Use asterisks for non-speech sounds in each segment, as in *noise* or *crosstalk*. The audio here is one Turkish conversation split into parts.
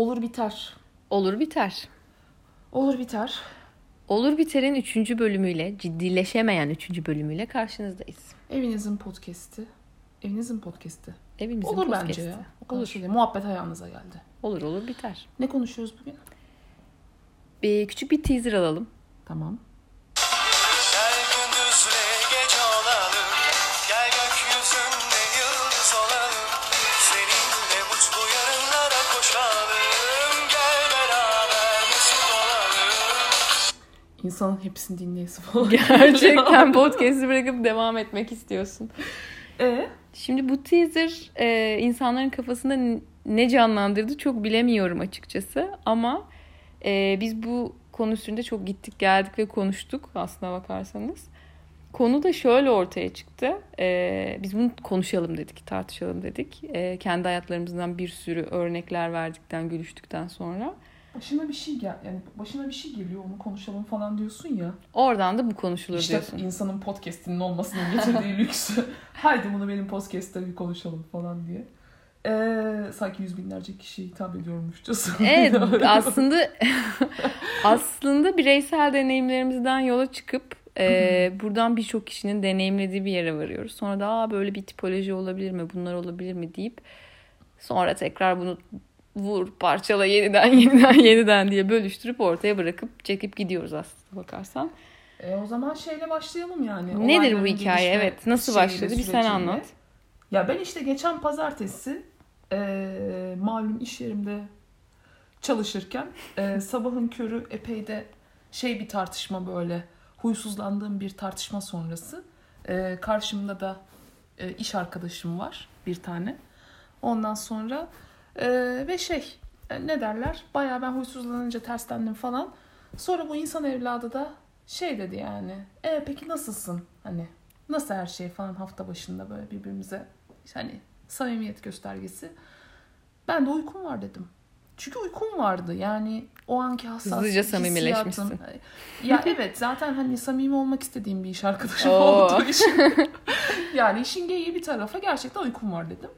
Olur biter. Olur biter. Olur biter. Olur biter'in 3. bölümüyle, ciddileşemeyen 3. bölümüyle karşınızdayız. Evinizin podcast'i. Evinizin podcast'i. Evimizin Olur podcast'i. bence ya. O kadar Olur. şey değil. Muhabbet ayağınıza geldi. Olur olur biter. Ne konuşuyoruz bugün? Bir küçük bir teaser alalım. Tamam. İnsanın hepsini dinleyesi falan. *laughs* Gerçekten podcast'i bırakıp devam etmek istiyorsun. E Şimdi bu teaser e, insanların kafasında ne canlandırdı çok bilemiyorum açıkçası. Ama e, biz bu konu üstünde çok gittik geldik ve konuştuk aslına bakarsanız. Konu da şöyle ortaya çıktı. E, biz bunu konuşalım dedik, tartışalım dedik. E, kendi hayatlarımızdan bir sürü örnekler verdikten, gülüştükten sonra. Başına bir şey gel yani başına bir şey geliyor onu konuşalım falan diyorsun ya. Oradan da bu konuşulur İşte diyorsun. insanın podcast'inin olmasının getirdiği *laughs* lüksü. Haydi bunu benim podcast'te bir konuşalım falan diye. Ee, sanki yüz binlerce kişiye hitap ediyormuşçasına. *laughs* Evet *laughs* aslında aslında bireysel deneyimlerimizden yola çıkıp e, buradan birçok kişinin deneyimlediği bir yere varıyoruz. Sonra da Aa, böyle bir tipoloji olabilir mi bunlar olabilir mi deyip sonra tekrar bunu vur parçala yeniden *laughs* yeniden yeniden diye bölüştürüp ortaya bırakıp çekip gidiyoruz aslında bakarsan. E, o zaman şeyle başlayalım yani. Nedir bu hikaye evet nasıl başladı bir sen anlat. Ya ben işte geçen pazartesi e, malum iş yerimde çalışırken e, *laughs* sabahın körü epey de şey bir tartışma böyle huysuzlandığım bir tartışma sonrası e, karşımda da e, iş arkadaşım var bir tane. Ondan sonra e, ve şey e, ne derler bayağı ben huysuzlanınca terslendim falan. Sonra bu insan evladı da şey dedi yani e peki nasılsın hani nasıl her şey falan hafta başında böyle birbirimize hani samimiyet göstergesi. Ben de uykum var dedim. Çünkü uykum vardı. Yani o anki hassas Hızlıca samimileşmişsin. hissiyatım- Ya evet zaten hani samimi olmak istediğim bir iş arkadaşım Oo. olduğu için. *laughs* yani işin geyiği bir tarafa gerçekten uykum var dedim.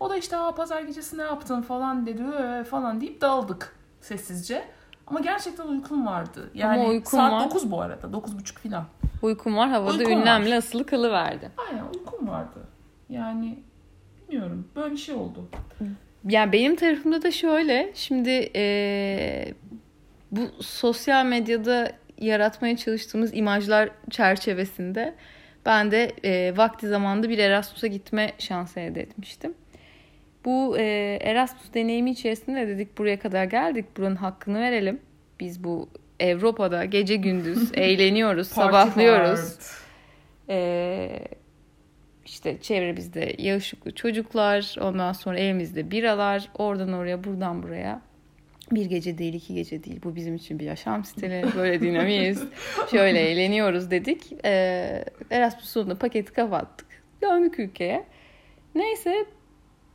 O da işte Aa, pazar gecesi ne yaptın falan dedi "Ee," falan deyip dağıldık sessizce. Ama gerçekten uykum vardı. Yani uykun saat var. 9 bu arada. 9.30 falan. Uykum var havada Uykum var. ünlemle asılı kalıverdi. Aynen uykum vardı. Yani bilmiyorum. Böyle bir şey oldu. Yani benim tarafımda da şöyle. Şimdi eee, bu sosyal medyada yaratmaya çalıştığımız imajlar çerçevesinde ben de eee, vakti zamanında bir Erasmus'a gitme şansı elde etmiştim. Bu eee, Erasmus deneyimi içerisinde de dedik buraya kadar geldik. Buranın hakkını verelim. Biz bu Avrupa'da gece gündüz *laughs* eğleniyoruz, sabahlıyoruz. Ee, işte çevremizde yağışıklı çocuklar, ondan sonra elimizde biralar, oradan oraya, buradan buraya. Bir gece değil, iki gece değil. Bu bizim için bir yaşam stili. Böyle *laughs* dinamiyiz. Şöyle eğleniyoruz dedik. Ee, Erasmus sonunda paketi kapattık. Döndük ülkeye. Neyse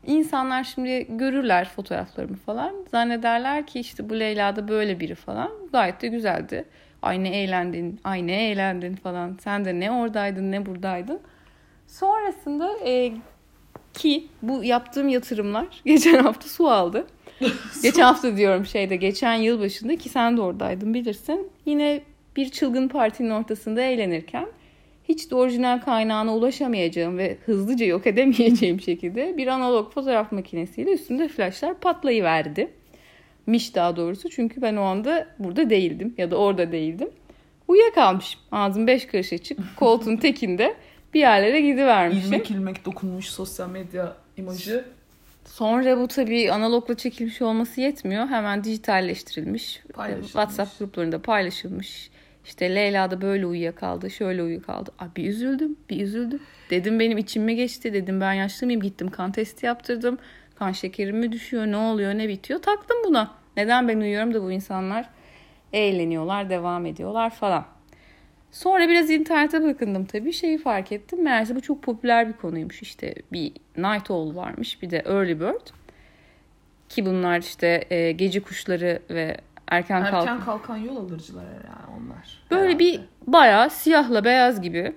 insanlar şimdi görürler fotoğraflarımı falan. Zannederler ki işte bu Leyla da böyle biri falan. Gayet de güzeldi. Ay ne eğlendin, ay ne eğlendin falan. Sen de ne oradaydın ne buradaydın. Sonrasında e, ki bu yaptığım yatırımlar *laughs* geçen hafta su aldı. *laughs* geçen hafta diyorum şeyde geçen yıl başında ki sen de oradaydın bilirsin. Yine bir çılgın partinin ortasında eğlenirken hiç de orijinal kaynağına ulaşamayacağım ve hızlıca yok edemeyeceğim şekilde bir analog fotoğraf makinesiyle üstünde flaşlar patlayıverdi. Miş daha doğrusu çünkü ben o anda burada değildim ya da orada değildim. Uyuyakalmışım. Ağzım beş karış açık. *laughs* Koltuğun tekinde bir yerlere gidivermişim. İlmek ilmek dokunmuş sosyal medya imajı. Sonra bu tabii analogla çekilmiş olması yetmiyor. Hemen dijitalleştirilmiş. WhatsApp gruplarında paylaşılmış. İşte Leyla da böyle uyuyakaldı, şöyle uyuyakaldı. Ay bir üzüldüm, bir üzüldüm. Dedim benim içime geçti. Dedim ben yaşlı mıyım? Gittim kan testi yaptırdım. Kan şekerim mi düşüyor? Ne oluyor? Ne bitiyor? Taktım buna. Neden ben uyuyorum da bu insanlar eğleniyorlar, devam ediyorlar falan. Sonra biraz internete bakındım tabii. Şeyi fark ettim. Meğerse bu çok popüler bir konuymuş. İşte bir Night Owl varmış. Bir de Early Bird. Ki bunlar işte e, gece kuşları ve erken, kalkan. Erken kalkan yol alıcılar yani onlar. Böyle Herhalde. bir bayağı siyahla beyaz gibi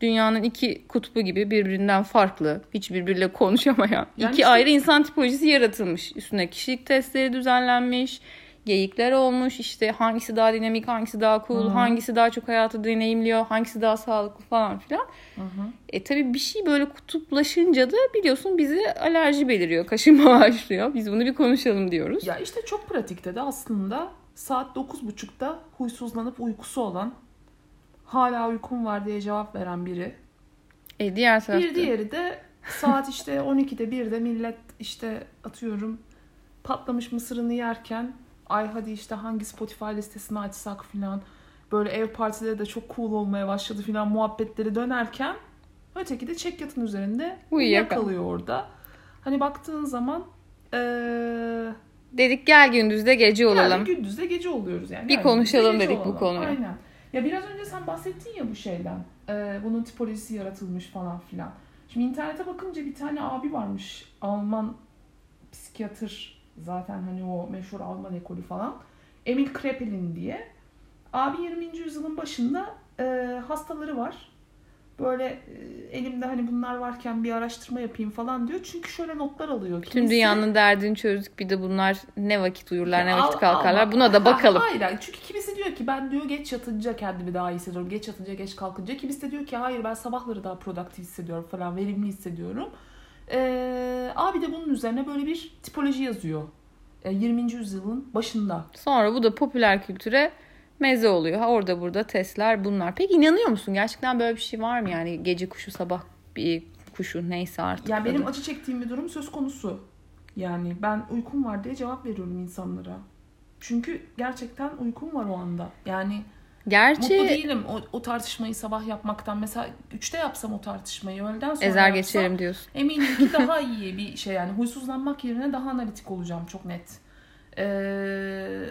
Dünyanın iki kutbu gibi birbirinden farklı, hiç birbiriyle konuşamayan Yani iki işte- ayrı insan tipolojisi yaratılmış. Üstüne kişilik testleri düzenlenmiş, geyikler olmuş. İşte hangisi daha dinamik, hangisi daha cool, Hı. hangisi daha çok hayatı deneyimliyor, hangisi daha sağlıklı falan filan. Hı hı. E tabii bir şey böyle kutuplaşınca da biliyorsun bizi alerji beliriyor, kaşınma *laughs* başlıyor. Biz bunu bir konuşalım diyoruz. Ya işte çok pratikte de aslında saat 9.30'da huysuzlanıp uykusu olan hala uykum var diye cevap veren biri. E diğer tarafta Bir diğeri de saat işte 12'de 1'de millet işte atıyorum patlamış mısırını yerken ay hadi işte hangi Spotify listesini açsak filan böyle ev partileri de çok cool olmaya başladı filan muhabbetleri dönerken öteki de çek yatın üzerinde Uyuyakalıyor. orada. Hani baktığın zaman eee dedik gel gündüz de gece olalım. yani gündüz de gece oluyoruz yani. Bir Yani konuşalım dedik bu olalım. konuyu. Aynen. Ya biraz önce sen bahsettin ya bu şeyden. Ee, bunun tipolojisi yaratılmış falan filan. Şimdi internete bakınca bir tane abi varmış. Alman psikiyatr zaten hani o meşhur Alman ekolü falan. Emil Kraepelin diye. Abi 20. yüzyılın başında e, hastaları var. Böyle e, elimde hani bunlar varken bir araştırma yapayım falan diyor. Çünkü şöyle notlar alıyor. Tüm Kimisi- dünyanın derdini çözdük bir de bunlar ne vakit uyurlar ne vakit al- kalkarlar alma. buna da *laughs* bakalım. hayır. çünkü kimisi diyor ki ben diyor geç yatınca kendimi daha iyi hissediyorum. Geç yatınca geç kalkınca. Kimisi de diyor ki hayır ben sabahları daha produktif hissediyorum falan verimli hissediyorum. Ee, abi de bunun üzerine böyle bir tipoloji yazıyor. Ee, 20. yüzyılın başında. Sonra bu da popüler kültüre meze oluyor. Ha, orada burada testler bunlar. Peki inanıyor musun? Gerçekten böyle bir şey var mı? Yani gece kuşu sabah bir kuşu neyse artık. Yani benim acı çektiğim bir durum söz konusu. Yani ben uykum var diye cevap veriyorum insanlara. Çünkü gerçekten uykum var o anda. Yani Gerçi Mutlu değilim o, o tartışmayı sabah yapmaktan. Mesela 3'te yapsam o tartışmayı öğleden sonra ezer yapsam geçerim diyorsun. eminim ki *laughs* daha iyi bir şey yani. Huysuzlanmak yerine daha analitik olacağım çok net. Ee,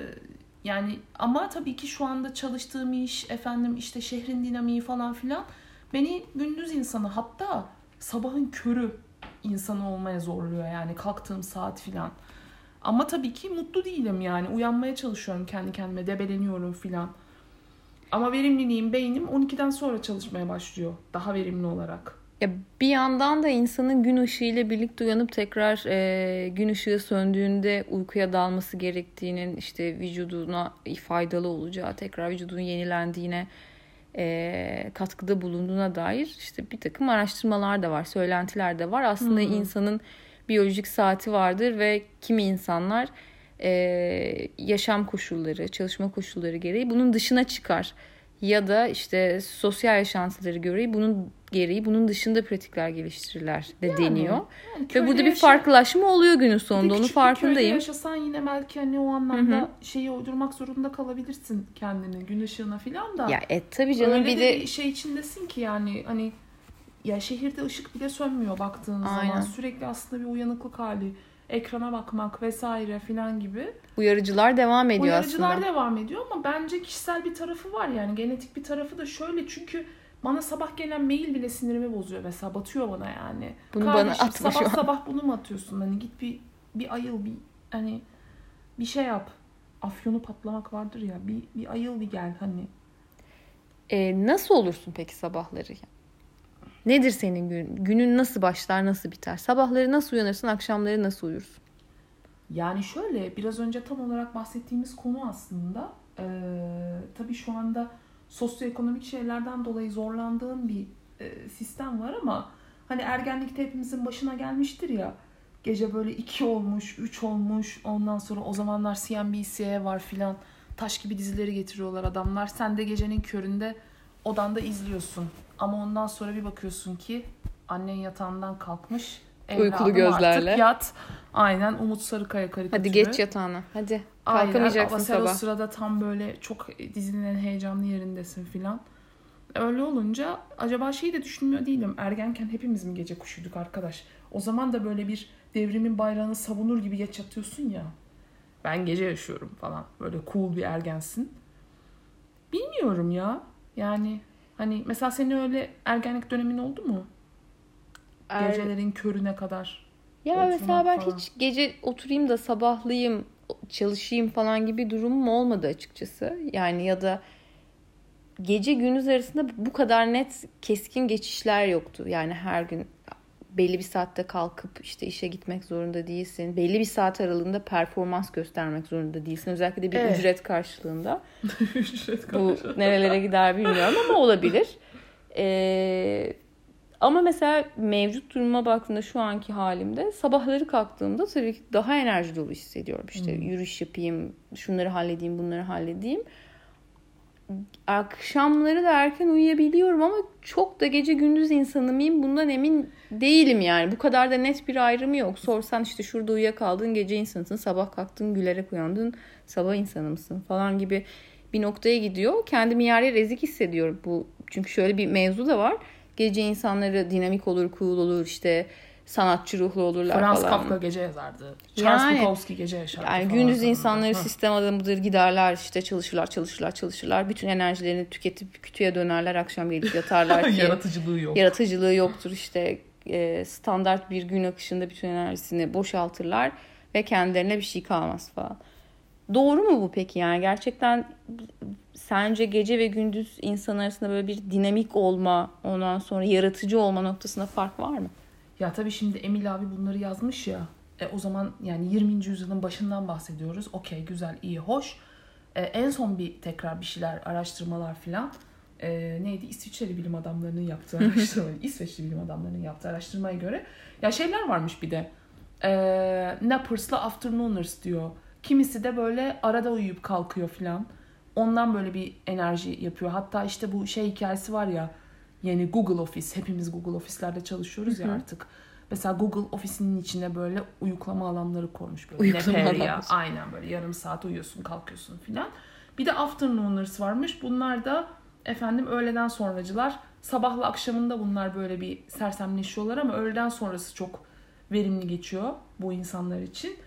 yani ama tabii ki şu anda çalıştığım iş efendim işte şehrin dinamiği falan filan beni gündüz insanı hatta sabahın körü insanı olmaya zorluyor yani kalktığım saat filan. Ama tabii ki mutlu değilim yani. Uyanmaya çalışıyorum kendi kendime. Debeleniyorum filan. Ama verimliliğim, beynim 12'den sonra çalışmaya başlıyor. Daha verimli olarak. Ya bir yandan da insanın gün ışığı ile birlikte uyanıp tekrar e, gün ışığı söndüğünde uykuya dalması gerektiğinin işte vücuduna faydalı olacağı, tekrar vücudun yenilendiğine e, katkıda bulunduğuna dair işte bir takım araştırmalar da var, söylentiler de var. Aslında Hı hı. insanın biyolojik saati vardır ve kimi insanlar e, yaşam koşulları, çalışma koşulları gereği bunun dışına çıkar. Ya da işte sosyal yaşantıları gereği bunun gereği bunun dışında pratikler geliştirirler de Yani, deniyor. Yani Ve burada bir yaşa- farklılaşma oluyor günün bir sonunda. Onun bir köyde farkındayım. yaşasan yine belki hani o anlamda şeyi uydurmak zorunda kalabilirsin kendini. Gün ışığına filan da. Ya e tabii canım Öyle bir de de bir şey içindesin ki yani hani ya şehirde ışık bile sönmüyor baktığın Aynen. zaman. Sürekli aslında bir uyanıklık hali. Ekrana bakmak vesaire filan gibi. uyarıcılar devam ediyor Uyarıcılar aslında. devam ediyor ama bence kişisel bir tarafı var yani genetik bir tarafı da şöyle çünkü bana sabah gelen mail bile sinirimi bozuyor mesela batıyor bana yani. Bunu bana Kardeşim, atma şu sabah sabah bunu mu atıyorsun hani git bir bir ayıl bir hani bir şey yap. Afyonu patlamak vardır ya bir, bir ayıl bir gel hani. E, nasıl olursun peki sabahları? Nedir senin gün? Günün nasıl başlar, nasıl biter? Sabahları nasıl uyanırsın, akşamları nasıl uyursun? Yani şöyle biraz önce tam olarak bahsettiğimiz konu aslında ee, tabii şu anda sosyoekonomik şeylerden dolayı zorlandığın bir e, sistem var ama hani ergenlikte hepimizin başına gelmiştir ya gece böyle 2 olmuş 3 olmuş ondan sonra o zamanlar CNBC'ye var filan taş gibi dizileri getiriyorlar adamlar sen de gecenin köründe odanda izliyorsun ama ondan sonra bir bakıyorsun ki annen yatağından kalkmış Uykulu evladım artık gözlerle. yat aynen Umut Sarıkaya karikatürü. Hadi geç yatağına. Hadi. Aynen. Kalkamayacaksın Ama sen o sabah. sırada tam böyle çok dizinin heyecanlı yerindesin filan. Öyle olunca acaba şeyi de düşünmüyor değilim. Ergenken hepimiz mi gece kuşuyduk arkadaş? O zaman da böyle bir devrimin bayrağını savunur gibi geç yatıyorsun ya. Ben gece yaşıyorum falan. Böyle cool bir ergensin. Bilmiyorum ya. Yani hani mesela senin öyle ergenlik dönemin oldu mu? Er- Gecelerin körüne kadar. Ya mesela ben falan. hiç gece oturayım da sabahlayayım, çalışayım falan gibi durumum olmadı açıkçası. Yani ya da gece gündüz arasında bu kadar net keskin geçişler yoktu. Yani her gün belli bir saatte kalkıp işte işe gitmek zorunda değilsin. Belli bir saat aralığında performans göstermek zorunda değilsin. Özellikle de bir Evet. ücret karşılığında. *laughs* Ücret Bu karşı. nerelere gider bilmiyorum ama olabilir. Ee, ama mesela mevcut duruma baktığımda şu anki halimde sabahları kalktığımda tabii ki daha enerji dolu hissediyorum. İşte yürüyüş yapayım, şunları halledeyim, bunları halledeyim. Akşamları da erken uyuyabiliyorum ama çok da gece gündüz insanı mıyım bundan emin değilim yani. Bu kadar da net bir ayrımı yok. Sorsan işte şurada uyuyakaldın gece insanısın, sabah kalktın gülerek uyandın sabah insanı mısın falan gibi bir noktaya gidiyor. Kendimi yer yer ezik hissediyorum. Bu çünkü şöyle bir mevzu da var. Gece insanları dinamik olur, cool olur, işte sanatçı ruhlu olurlar Frans falan. Kafka gece yazardı. Charles Yani- Bukowski gece yaşardı Yani falan gündüz falan. insanları Hı. sistem adamıdır giderler işte çalışırlar çalışırlar çalışırlar. Bütün enerjilerini tüketip kütüye dönerler akşam gelip yatarlar *laughs* ki Yaratıcılığı yok. yaratıcılığı yoktur işte e, standart bir gün akışında bütün enerjisini boşaltırlar ve kendilerine bir şey kalmaz falan. Doğru mu bu peki yani gerçekten sence gece ve gündüz insan arasında böyle bir dinamik olma ondan sonra yaratıcı olma noktasında fark var mı? Ya tabii şimdi Emil abi bunları yazmış ya. E, o zaman yani 20. yüzyılın başından bahsediyoruz. Okey güzel iyi hoş. E, en son bir tekrar bir şeyler araştırmalar filan. E, neydi İsviçreli bilim adamlarının yaptığı *laughs* araştırma. İsveçli bilim adamlarının yaptığı araştırmaya göre. Ya şeyler varmış bir de. E, Nappers'la Afternooners diyor. Kimisi de böyle arada uyuyup kalkıyor filan. Ondan böyle bir enerji yapıyor. Hatta işte bu şey hikayesi var ya. Yani Google Office. Hepimiz Google Office'lerde çalışıyoruz ya artık. Mesela Google Office'inin içine böyle uyuklama alanları koymuş. Böyle Uyuklama alanları. Aynen böyle yarım saat uyuyorsun kalkıyorsun filan. Bir de afternooners varmış. Bunlar da efendim öğleden sonracılar. Sabahla akşamında bunlar böyle bir sersemleşiyorlar ama öğleden sonrası çok verimli geçiyor bu insanlar için.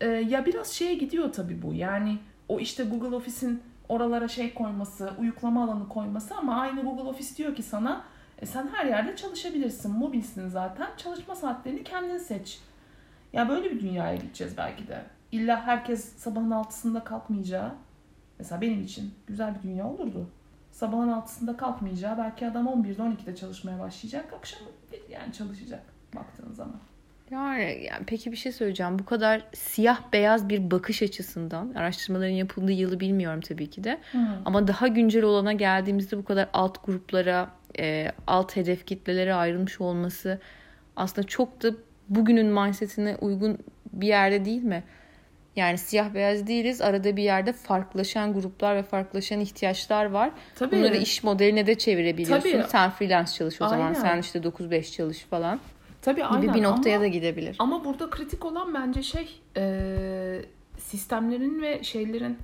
Ee, ya biraz şeye gidiyor tabii bu. Yani o işte Google Office'in oralara şey koyması, uyuklama alanı koyması ama aynı Google Office diyor ki sana e sen her yerde çalışabilirsin. Mobilsin zaten. Çalışma saatlerini kendin seç. Ya böyle bir dünyaya gideceğiz belki de. İlla herkes sabahın altısında kalkmayacağı. Mesela benim için güzel bir dünya olurdu. Sabahın altısında kalkmayacağı belki adam 11'de 12'de çalışmaya başlayacak. Akşam yani çalışacak baktığın zaman. Yani, yani peki bir şey söyleyeceğim. Bu kadar siyah beyaz bir bakış açısından araştırmaların yapıldığı yılı bilmiyorum tabii ki de. Ama daha güncel olana geldiğimizde bu kadar alt gruplara, e, alt hedef kitlelere ayrılmış olması aslında çok da bugünün mindsetine uygun bir yerde değil mi? Yani siyah beyaz değiliz. Arada bir yerde farklılaşan gruplar ve farklılaşan ihtiyaçlar var. Tabii. Bunları iş modeline de çevirebiliyorsun. Tabii. Sen freelance çalış o zaman. Aynen. Sen işte 9-5 çalış falan Tabii gibi aynen bir noktaya ama, da gidebilir. ama burada kritik olan bence şey e, sistemlerin ve şeylerin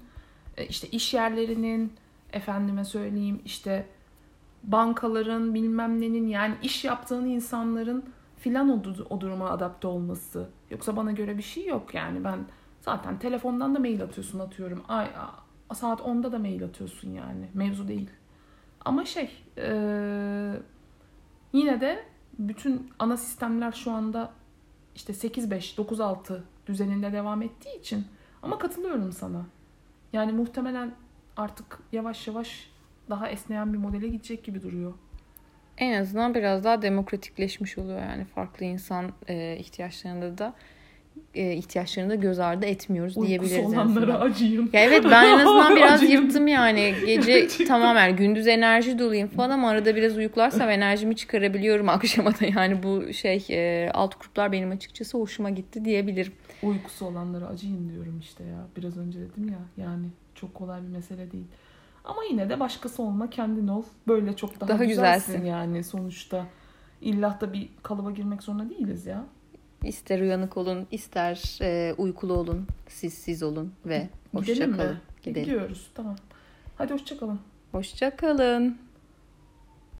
e, işte iş yerlerinin efendime söyleyeyim işte bankaların bilmem nenin yani iş yaptığın insanların filan o, o duruma adapte olması. Yoksa bana göre bir şey yok yani ben zaten telefondan da mail atıyorsun atıyorum. Ay, a- saat 10'da da mail atıyorsun yani mevzu değil. Ama şey e, yine de bütün ana sistemler şu anda işte 8-5, 9-6 düzeninde devam ettiği için ama katılıyorum sana. Yani muhtemelen artık yavaş yavaş daha esneyen bir modele gidecek gibi duruyor. En azından biraz daha demokratikleşmiş oluyor yani farklı insan e, ihtiyaçlarında da ihtiyaçlarını da göz ardı etmiyoruz Uykusu diyebiliriz. en olanlara azından. acıyın. Ya evet ben en azından *laughs* biraz Acıyım. yırttım yani. Gece Gerçekten. tamam yani gündüz enerji doluyum falan ama arada biraz uyuklarsam enerjimi çıkarabiliyorum *laughs* akşama da. Yani bu şey e, alt gruplar benim açıkçası hoşuma gitti diyebilirim. Uykusu olanlara acıyın diyorum işte ya. Biraz önce dedim ya yani çok kolay bir mesele değil. Ama yine de başkası olma kendin ol. Böyle çok daha, Daha güzelsin, güzelsin. yani sonuçta. İlla da bir kalıba girmek zorunda değiliz ya. İster uyanık olun, ister e, uykulu olun, siz siz olun ve hoşça Gidelim kalın. mi? Gidelim. Gidiyoruz tamam. Hadi hoşça kalın. Hoşça kalın.